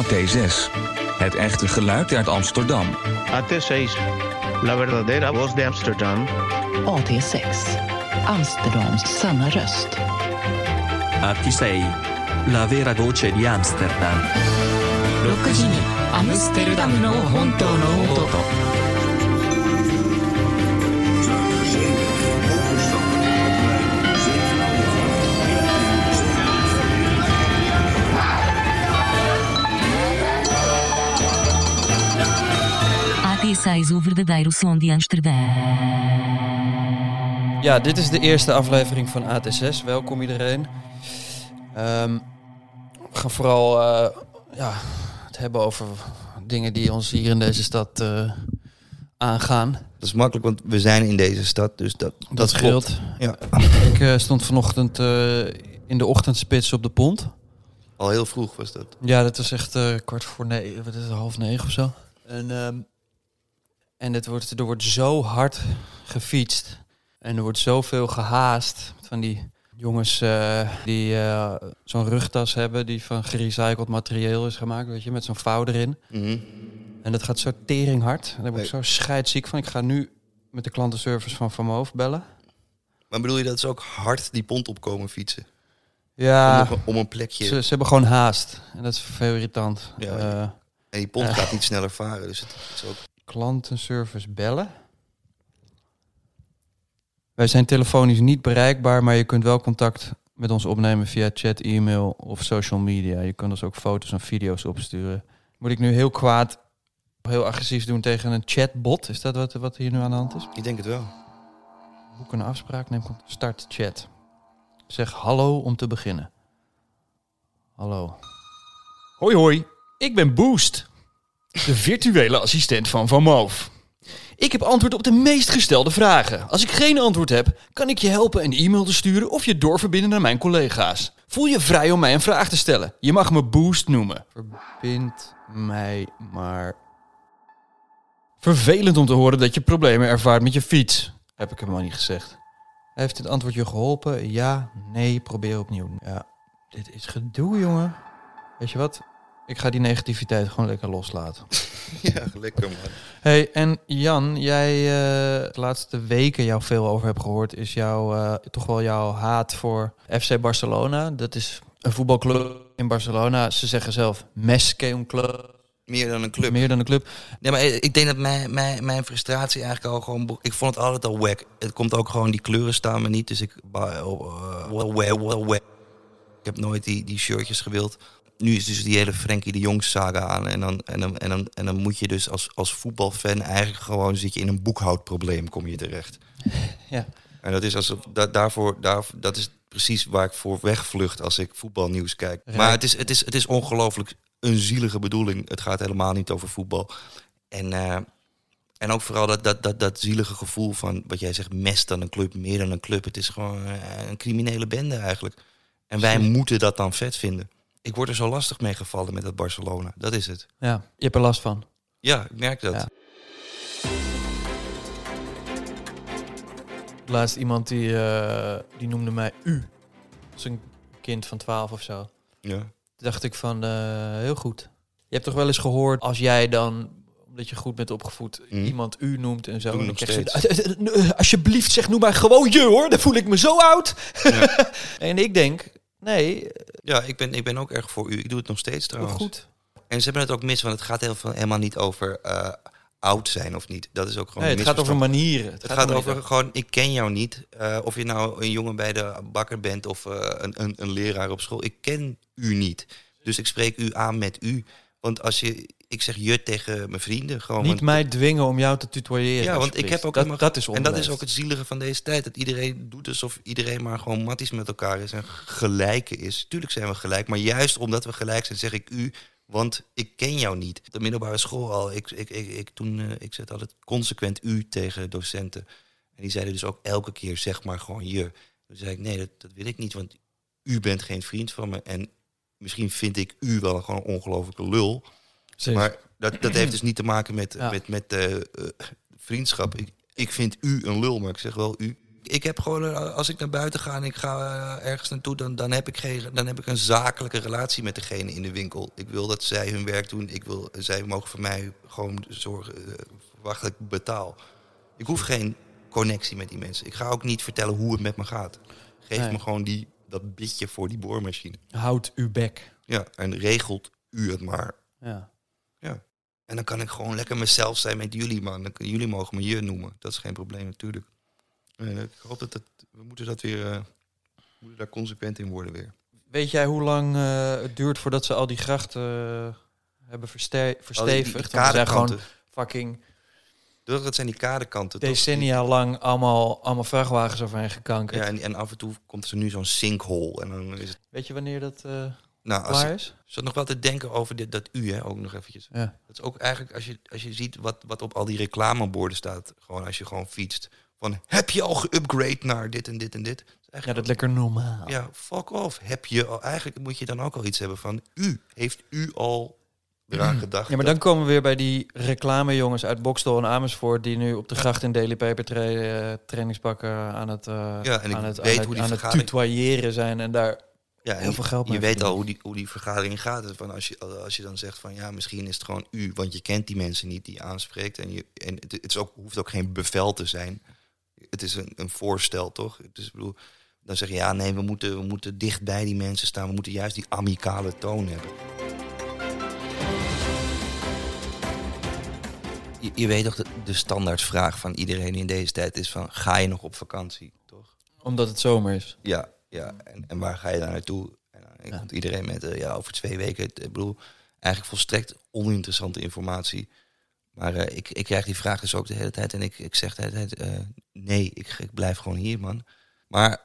AT6. Het echte geluid uit Amsterdam. AT6. La verdadera voz de Amsterdam. AT6. Amsterdams sanna röst. AT6. La vera voce di Amsterdam. 6時にアムステルダムの本当の音と。AT6 o verdadeiro som de Amsterdam. Ja, dit is de eerste aflevering van AT6. Welkom iedereen. Ehm, we gaan vooral eh, ja, het hebben over dingen die ons hier in deze stad eh, aangaan. Dat is makkelijk, want we zijn in deze stad, dus dat, dat, Dat scheelt. Ja. Ik eh, stond vanochtend eh, in de ochtendspits op de pont. Al heel vroeg was dat. Ja, dat was echt eh, kwart voor negen, wat is het, half negen of zo. En, ehm, en het wordt, er wordt zo hard gefietst. En er wordt zoveel gehaast. Van die jongens eh, die eh, zo'n rugtas hebben die van gerecycled materieel is gemaakt, weet je, met zo'n vouw erin. Mhm. En dat gaat zo tering hard. Daar word ik zo scheidsziek van. Ik ga nu met de klantenservice van Van Moof bellen. Maar bedoel je dat ze ook hard die pont opkomen fietsen? Om, Ja, een- om een plekje. ze, ze hebben gewoon haast. En dat is veel irritant. Ja, Eh, En die pont gaat niet sneller varen, dus het is ook... klantenservice bellen. Wij zijn telefonisch niet bereikbaar, maar je kunt wel contact met ons opnemen via chat, e-mail of social media. Je kunt ons ook foto's en video's opsturen. Moet ik nu heel kwaad, heel agressief doen tegen een chatbot? Is dat wat, wat hier nu aan de hand is? Ik denk het wel. Boek een afspraak, neem contact, start chat. Zeg hallo om te beginnen. Hallo. Hoi hoi, ik ben Boost, de virtuele assistent van Van Moof. Ik heb antwoord op de meest gestelde vragen. Als ik geen antwoord heb, kan ik je helpen een e-mail te sturen of je doorverbinden naar mijn collega's. Voel je vrij om mij een vraag te stellen. Je mag me Boost noemen. Verbind mij maar. Vervelend om te horen dat je problemen ervaart met je fiets. Heb ik hem al niet gezegd. Heeft het antwoord je geholpen? Ja, nee, probeer opnieuw. Ja, dit is gedoe, jongen. Weet je wat? Ik ga die negativiteit gewoon lekker loslaten. Ja, lekker man. Hey, en Jan, jij eh, de laatste weken jou veel over hebt gehoord, is jouw eh, toch wel jouw haat voor FC Barcelona. Dat is een voetbalclub in Barcelona. Ze zeggen zelf mes que un club, Meer dan een club. meer dan een club. Nee, maar ik denk dat mijn, mijn, mijn frustratie eigenlijk al gewoon... Ik vond het altijd al wack. Het komt ook gewoon, die kleuren staan me niet. Dus ik... ba- oh, well, well, well. Ik heb nooit die, die shirtjes gewild. Nu is dus die hele Frenkie de Jong saga aan. En dan, en dan, en dan, en dan moet je dus als, als voetbalfan eigenlijk gewoon... zit je in een boekhoudprobleem, kom je terecht. Ja. En dat is, alsof, dat, daarvoor, daar, dat is precies waar ik voor wegvlucht als ik voetbalnieuws kijk. Rijk. Maar het is, het is, het is ongelooflijk een zielige bedoeling. Het gaat helemaal niet over voetbal. En, eh, en ook vooral dat, dat, dat, dat zielige gevoel van wat jij zegt, mes dan een club, meer dan een club. Het is gewoon eh, een criminele bende eigenlijk. En wij moeten dat dan vet vinden. Ik word er zo lastig mee gevallen met dat Barcelona. Dat is het. Ja, je hebt er last van. Ja, ik merk dat. Ja. Laatst iemand die, eh, die noemde mij u. Als een kind van 12 of zo. Ja. Toen dacht ik van, eh, heel goed. Je hebt toch wel eens gehoord als jij dan, omdat je goed bent opgevoed, Mhm. iemand u noemt en zo. Dan krijg je. "Eh, alsjeblieft, zeg noem mij gewoon je hoor. Dan voel ik me zo oud. en ik denk, nee, Ja, ik ben, ik ben ook erg voor u. Ik doe het nog steeds trouwens. goed. En ze hebben het ook mis, want het gaat heel veel, helemaal niet over eh, oud zijn of niet. Dat is ook gewoon Nee, het gaat over manieren. Het gaat over gewoon, ik ken jou niet. Eh, of je nou een jongen bij de bakker bent of eh, een, een, een leraar op school. Ik ken u niet. Dus ik spreek u aan met u. Want als je, ik zeg je tegen mijn vrienden gewoon. Niet want- mij dwingen om jou te tutoyeren. Ja, want ik heb ook dat, helemaal- dat is En dat is ook het zielige van deze tijd. Dat iedereen doet alsof iedereen maar gewoon matties met elkaar is en gelijke is. Tuurlijk zijn we gelijk, maar juist omdat we gelijk zijn, zeg ik u, want ik ken jou niet. De middelbare school al, ik, ik, ik, ik, toen, eh, ik zet altijd consequent u tegen docenten. En die zeiden dus ook elke keer, zeg maar gewoon je. Toen zei ik, nee, dat, dat wil ik niet, want u bent geen vriend van me. En misschien vind ik u wel gewoon een ongelofelijke lul. Maar dat, dat heeft dus niet te maken met, Ja. met, met eh, eh, vriendschap. Ik, ik vind u een lul, maar ik zeg wel u. Ik heb gewoon, eh, als ik naar buiten ga en ik ga ergens naartoe, dan, dan, heb ik geen, dan heb ik een zakelijke relatie met degene in de winkel. Ik wil dat zij hun werk doen. Ik wil, zij mogen voor mij gewoon zorgen, dat ik betaal. Ik hoef geen connectie met die mensen. Ik ga ook niet vertellen hoe het met me gaat. Geef Nee. me gewoon die, dat bitje voor die boormachine. Houd uw bek. Ja, en regelt u het maar. Ja. Ja. En dan kan ik gewoon lekker mezelf zijn met jullie, man. Dan, jullie mogen me je noemen. Dat is geen probleem, natuurlijk. En ik hoop dat we moeten dat weer, eh, we moeten daar consequent in worden weer. Weet jij hoe lang eh, het duurt voordat ze al die grachten eh, hebben verste- verstevigd? Want er zijn gewoon fucking Dat dat zijn die kaderkanten. toch? decennia lang allemaal, allemaal vrachtwagens overheen gekankerd. Ja, en, en af en toe komt er nu zo'n sinkhole. En dan is het... Weet je wanneer dat eh, Nou, als klaar ik is? zat nog wel te denken over dit, dat u, hè, ook nog eventjes. Ja. Dat is ook eigenlijk, als je, als je ziet wat, wat op al die reclameborden staat, gewoon als je gewoon fietst. Van, heb je al geupgrade naar dit en dit en dit? Is ja, eigenlijk dat lekker normaal. Ja, fuck off. Heb je al, eigenlijk moet je dan ook al iets hebben van u. Heeft u al eraan gedacht? Ja, maar dan komen we weer bij die reclamejongens uit Bokstel en Amersfoort... die nu op de gracht in Daily Paper tra eh, trainingspakken aan het, eh Ja, en ik aan het, weet aan hoe het, die aan het vergadering- tutoyeren zijn... en daar ja, en heel veel geld Je mee weet al hoe die, hoe die vergadering gaat. Van als, je, als je dan zegt van ja, misschien is het gewoon u. Want je kent die mensen niet die je aanspreekt. En, je, en het, het is ook, hoeft ook geen bevel te zijn. Het is een, een voorstel, toch? Dus ik bedoel, dan zeg je ja, nee, we moeten, we moeten dicht bij die mensen staan. We moeten juist die amicale toon hebben. Je, je weet toch, de, de standaardvraag van iedereen in deze tijd is van... ga je nog op vakantie, toch? omdat het zomer is. Ja, ja. En, en waar ga je daar naartoe? En dan Ja. komt iedereen met, eh, ja, over twee weken. Ik bedoel, eigenlijk volstrekt oninteressante informatie. Maar eh, ik, ik krijg die vraag dus ook de hele tijd. En ik, ik zeg de hele tijd, eh, nee, ik, ik blijf gewoon hier, man. Maar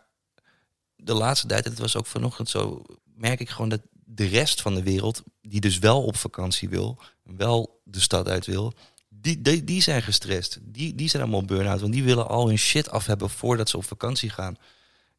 de laatste tijd, en het was ook vanochtend zo... merk ik gewoon dat de rest van de wereld... die dus wel op vakantie wil, wel de stad uit wil... Die, die, die zijn gestrest. Die, die zijn allemaal burn-out. Want die willen al hun shit af hebben voordat ze op vakantie gaan.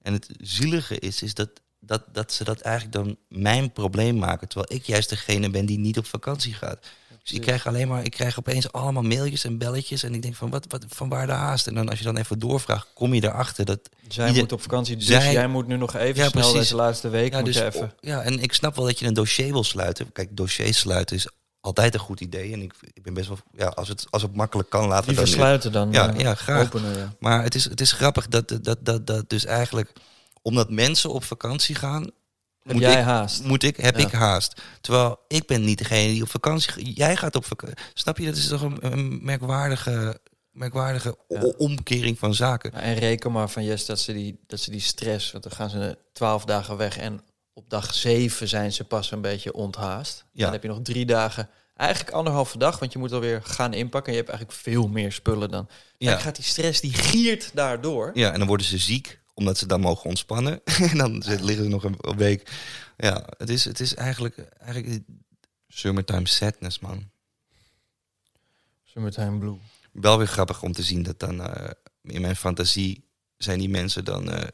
En het zielige is, is dat, dat, dat ze dat eigenlijk dan mijn probleem maken. Terwijl ik juist degene ben die niet op vakantie gaat. Dus ik krijg alleen maar, ik krijg opeens allemaal mailtjes en belletjes. En ik denk van, wat, wat, van waar de haast? En dan als je dan even doorvraagt, kom je erachter dat... Zij ieder- moet op vakantie, dus Zij- jij moet nu nog even Ja, snel precies. deze laatste week Ja, dus, even... ja, en ik snap wel dat je een dossier wil sluiten. Kijk, dossiers sluiten is altijd een goed idee. En ik, ik ben best wel, ja, als het, als het makkelijk kan, laten we dat dan Ja, eh, ja, graag. openen. Ja. Maar het is, het is grappig dat, dat, dat, dat dus eigenlijk, omdat mensen op vakantie gaan, Heb moet jij ik, haast? Moet ik, heb Ja. ik haast. Terwijl ik ben niet degene die op vakantie gaat. Jij gaat op vakantie. Snap je? Dat is toch een, een merkwaardige, merkwaardige Ja. omkering van zaken. En reken maar van Yes dat ze, die, dat ze die stress, want dan gaan ze twaalf dagen weg en op dag zeven zijn ze pas een beetje onthaast. Ja. Dan heb je nog drie dagen, eigenlijk anderhalve dag, want je moet alweer gaan inpakken. En je hebt eigenlijk veel meer spullen dan. Ja. Dan gaat die stress, die giert daardoor. Ja, en dan worden ze ziek, omdat ze dan mogen ontspannen. en dan zit- liggen ze nog een, een week. Ja, het is, het is eigenlijk, eigenlijk summertime sadness, man. Summertime Blue. wel weer grappig om te zien dat dan eh, in mijn fantasie zijn die mensen dan eh,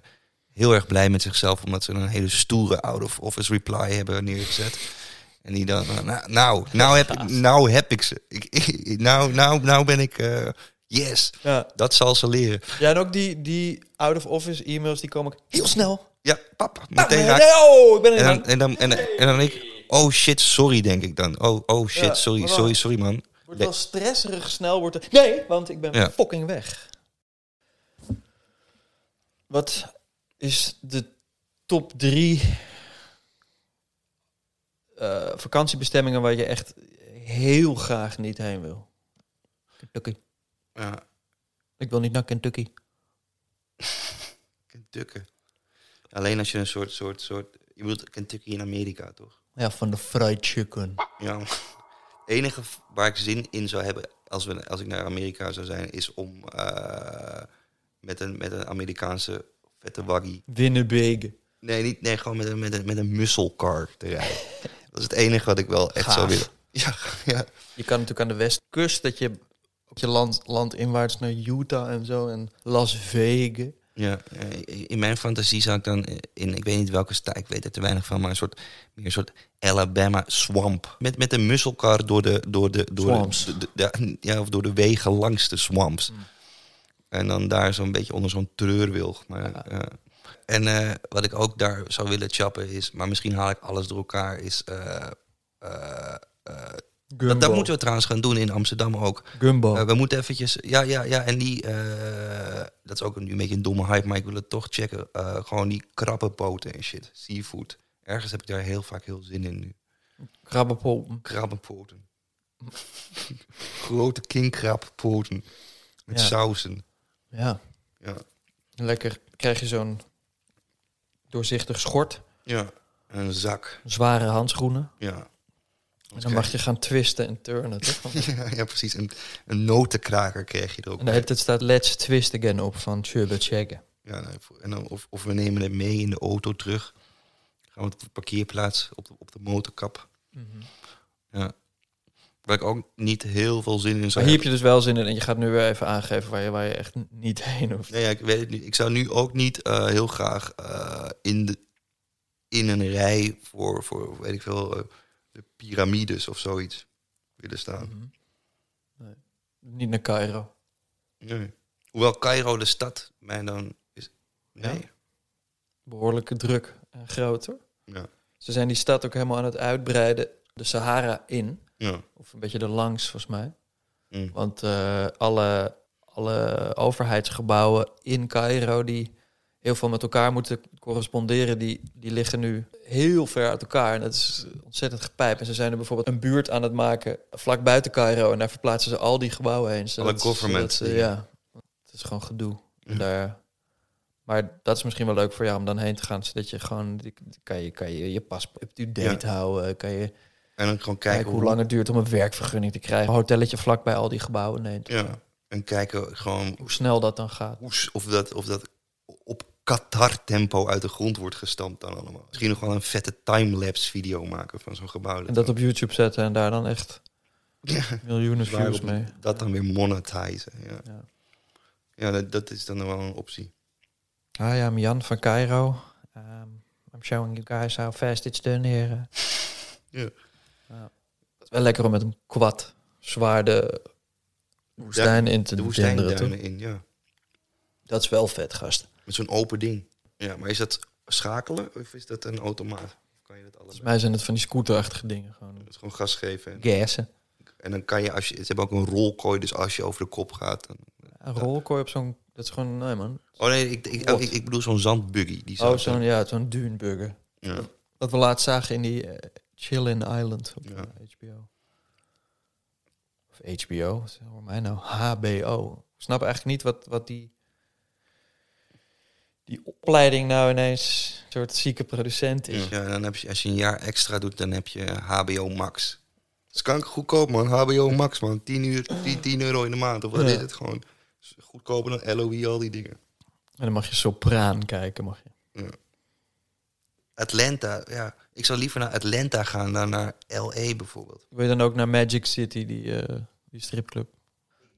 heel erg blij met zichzelf omdat ze een hele stoere out of office reply hebben neergezet. En die dan, nou, nou, nou, heb, ik, nou heb ik ze. Ik, ik- nou, nou, nou ben ik, eh, yes, Ja. dat zal ze leren. ja, en ook die, die out-of-office e-mails, die komen ook heel snel. Ja, papa, Ah, meteen nee, raak. nee, oh, ik ben er En dan, en, dan, en, dan- en dan ik, oh shit, sorry denk ik dan. Oh, oh shit, Ja, sorry, sorry, sorry man. Wordt wel stresserig snel. Wordt er... Nee, want ik ben Ja. fucking weg. Wat is de top drie eh, vakantiebestemmingen waar je echt heel graag niet heen wil? Kentucky. Ja, Ik wil niet naar Kentucky. Kentucky. Alleen als je een soort, soort, soort... Je bedoelt Kentucky in Amerika, toch? Ja, van de fried chicken. Ja. Het enige waar ik zin in zou hebben als, we, als ik naar Amerika zou zijn, is om eh, met, een, met een Amerikaanse vette waggie. Winnebege. Nee, niet, nee gewoon met een, met, een, met een muscle car te rijden. Dat is het enige wat ik wel echt Gaaf. zou willen. Ja, ja. Je kan natuurlijk aan de westkust dat je op je land, landinwaarts naar Utah en zo en Las Vegas. Ja, in mijn fantasie zou ik dan in, ik weet niet welke staat, ik weet er te weinig van, maar een soort, meer een soort Alabama swamp. Met, met een musselkar door de, door de, door Swamps. de, de- de- ja, of door de wegen langs de swamps. En dan daar zo'n beetje onder zo'n treurwilg. Maar, ja. En eh, wat ik ook daar zou willen chappen is, maar misschien haal ik alles door elkaar, is... eh, eh, eh, dat, dat moeten we trouwens gaan doen in Amsterdam ook. Gumbo. Eh, we moeten eventjes... Ja, ja, ja. En die... eh, dat is ook nu een beetje een domme hype, maar ik wil het toch checken. Eh, gewoon die krabbenpoten en shit. Seafood. Ergens heb ik daar heel vaak heel zin in nu. Krabbenpolpen. Krabbenpoten. Grote kingkrabpoten. Met Ja. sausen. Ja. Ja. Lekker krijg je zo'n doorzichtig schort, Ja. En een zak. zware handschoenen. Ja. En dan mag je gaan twisten en turnen, toch? Ja, ja, precies. Een, een notenkraker krijg je er ook En tijd staat Let's Twist Again op van Chubba Checken. Ja, voor- en dan, of, of we nemen het mee in de auto terug. Gaan we op de parkeerplaats, op de, op de motorkap. Ja. Waar ik ook niet heel veel zin in Maar zou hier heb je dus wel zin in en je gaat nu weer even aangeven waar je, waar je echt niet heen hoeft. Nee, ja, ik weet het niet. Ik zou nu ook niet eh, heel graag eh, in, de, in een rij voor, voor weet ik veel, eh, de piramides of zoiets willen staan. Niet naar Cairo. Nee. Hoewel Cairo de stad mij dan is. Nee. Ja. Behoorlijke druk en groot hoor. Ja. Ze zijn die stad ook helemaal aan het uitbreiden. De Sahara in. Ja. Of een beetje er langs volgens mij. Mm. Want eh, alle, alle overheidsgebouwen in Cairo die heel veel met elkaar moeten corresponderen, die, die liggen nu heel ver uit elkaar. En dat is ontzettend gepijp. En ze zijn er bijvoorbeeld een buurt aan het maken vlak buiten Cairo. En daar verplaatsen ze al die gebouwen heen. Alle government ze- ja, het is gewoon gedoe. Ja. Daar, maar dat is misschien wel leuk voor jou om dan heen te gaan. Zodat je gewoon, kan je, kan je je paspoort up-to-date houden. Kan je En dan gewoon kijken, kijken hoe lang het duurt om een werkvergunning te krijgen. Een hotelletje vlakbij al die gebouwen neemt. Ja. En kijken gewoon Hoe snel dat dan gaat. hoe, of, dat, of dat op Qatar-tempo uit de grond wordt gestampt dan allemaal. Misschien nog wel een vette timelapse video maken van zo'n gebouw. En dat op YouTube zetten en daar dan echt Ja. miljoenen views mee. Dat dan weer monetizen. Ja, Ja. ja dat, dat is dan wel een optie. Hi, I'm Jan van Cairo. Um, I'm showing you guys how fast it's done here. Ja. Ja. Wel lekker om met een quad zwaar de woestijn in te De denderen. woestijnduinen in, ja. Dat is wel vet, gast. Met zo'n open ding. Ja, maar is dat schakelen of is dat een automaat? Kan je dat? Volgens mij zijn het van die scooterachtige dingen. Gewoon Dat is gewoon gas geven. En, gassen. en dan kan je, als je, ze hebben ook een rolkooi, dus als je over de kop gaat. Dan, Een rolkooi op zo'n... Dat is gewoon... Nee, man. oh nee, ik, ik, ik, ik bedoel zo'n zandbuggy. Die Oh, zo'n ja, zo'n duneburger. ja. Wat we laatst zagen in die eh, Chillin Island op Ja. eh, HBO. Of HBO, wat hoor mij nou? HBO. Ik snap eigenlijk niet wat, wat die, die opleiding nou ineens een soort zieke producent is. Ja, en dan heb je, als je een jaar extra doet, dan heb je HBO Max. Dat is kanker goedkoop, man. HBO Max, man. 10, uur, 10, 10 euro in de maand. Of wat Ja. is het gewoon? Goedkoper dan LOE, al die dingen. En dan mag je sopraan kijken, mag je. Atlanta, ja. Ik zou liever naar Atlanta gaan dan naar LA bijvoorbeeld. Wil je dan ook naar Magic City, die, eh, die stripclub?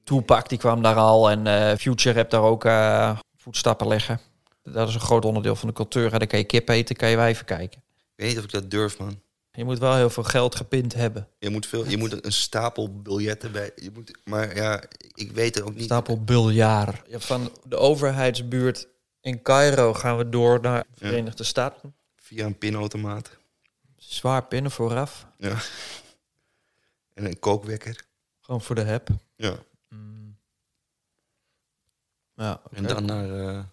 Tupac, die kwam daar al. En eh, Future hebt daar ook eh, voetstappen leggen. Dat is een groot onderdeel van de cultuur. Dan kan je kip eten, kan je wijven kijken. Ik weet niet of ik dat durf, man. Je moet wel heel veel geld gepind hebben. Je moet, veel, je moet een stapel biljetten bij. Je moet, maar ja, ik weet het ook niet. Stapel biljaar. Ja, van de overheidsbuurt in Cairo gaan we door naar de Verenigde Staten. Via een pinautomaat. Zwaar pinnen vooraf. Ja. En een kookwekker. Gewoon voor de heb. Ja. Ja, oké. En dan naar. eh,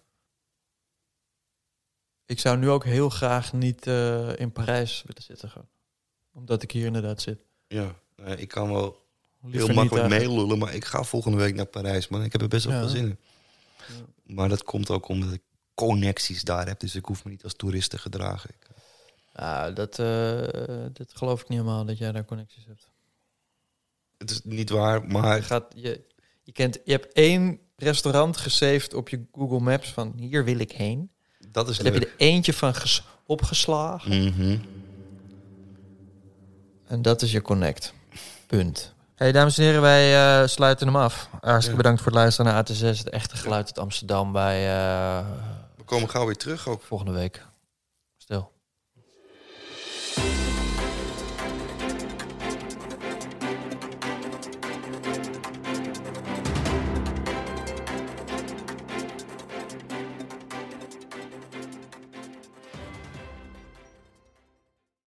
Ik zou nu ook heel graag niet eh, in Parijs willen zitten. Gewoon. Omdat ik hier inderdaad zit. ja, eh, ik kan wel Liever heel makkelijk meelullen, maar ik ga volgende week naar Parijs, man. Ik heb er best wel Ja. veel zin in. Maar dat komt ook omdat ik connecties daar heb, dus ik hoef me niet als toerist te gedragen. Ik, Nou, dat, eh, dat geloof ik niet helemaal dat jij daar connecties hebt. Het is niet waar, Je, maar gaat, je, je, kent, je hebt één restaurant gesaved op je Google Maps van hier wil ik heen. dat is Daar heb je leuk. er eentje van ges- opgeslagen. Mhm. En dat is je connect. Punt. Hey, dames en heren, wij eh, sluiten hem af. Hartstikke Ja. bedankt voor het luisteren naar AT6, het echte geluid uit Amsterdam bij eh, We komen gauw weer terug ook. volgende week.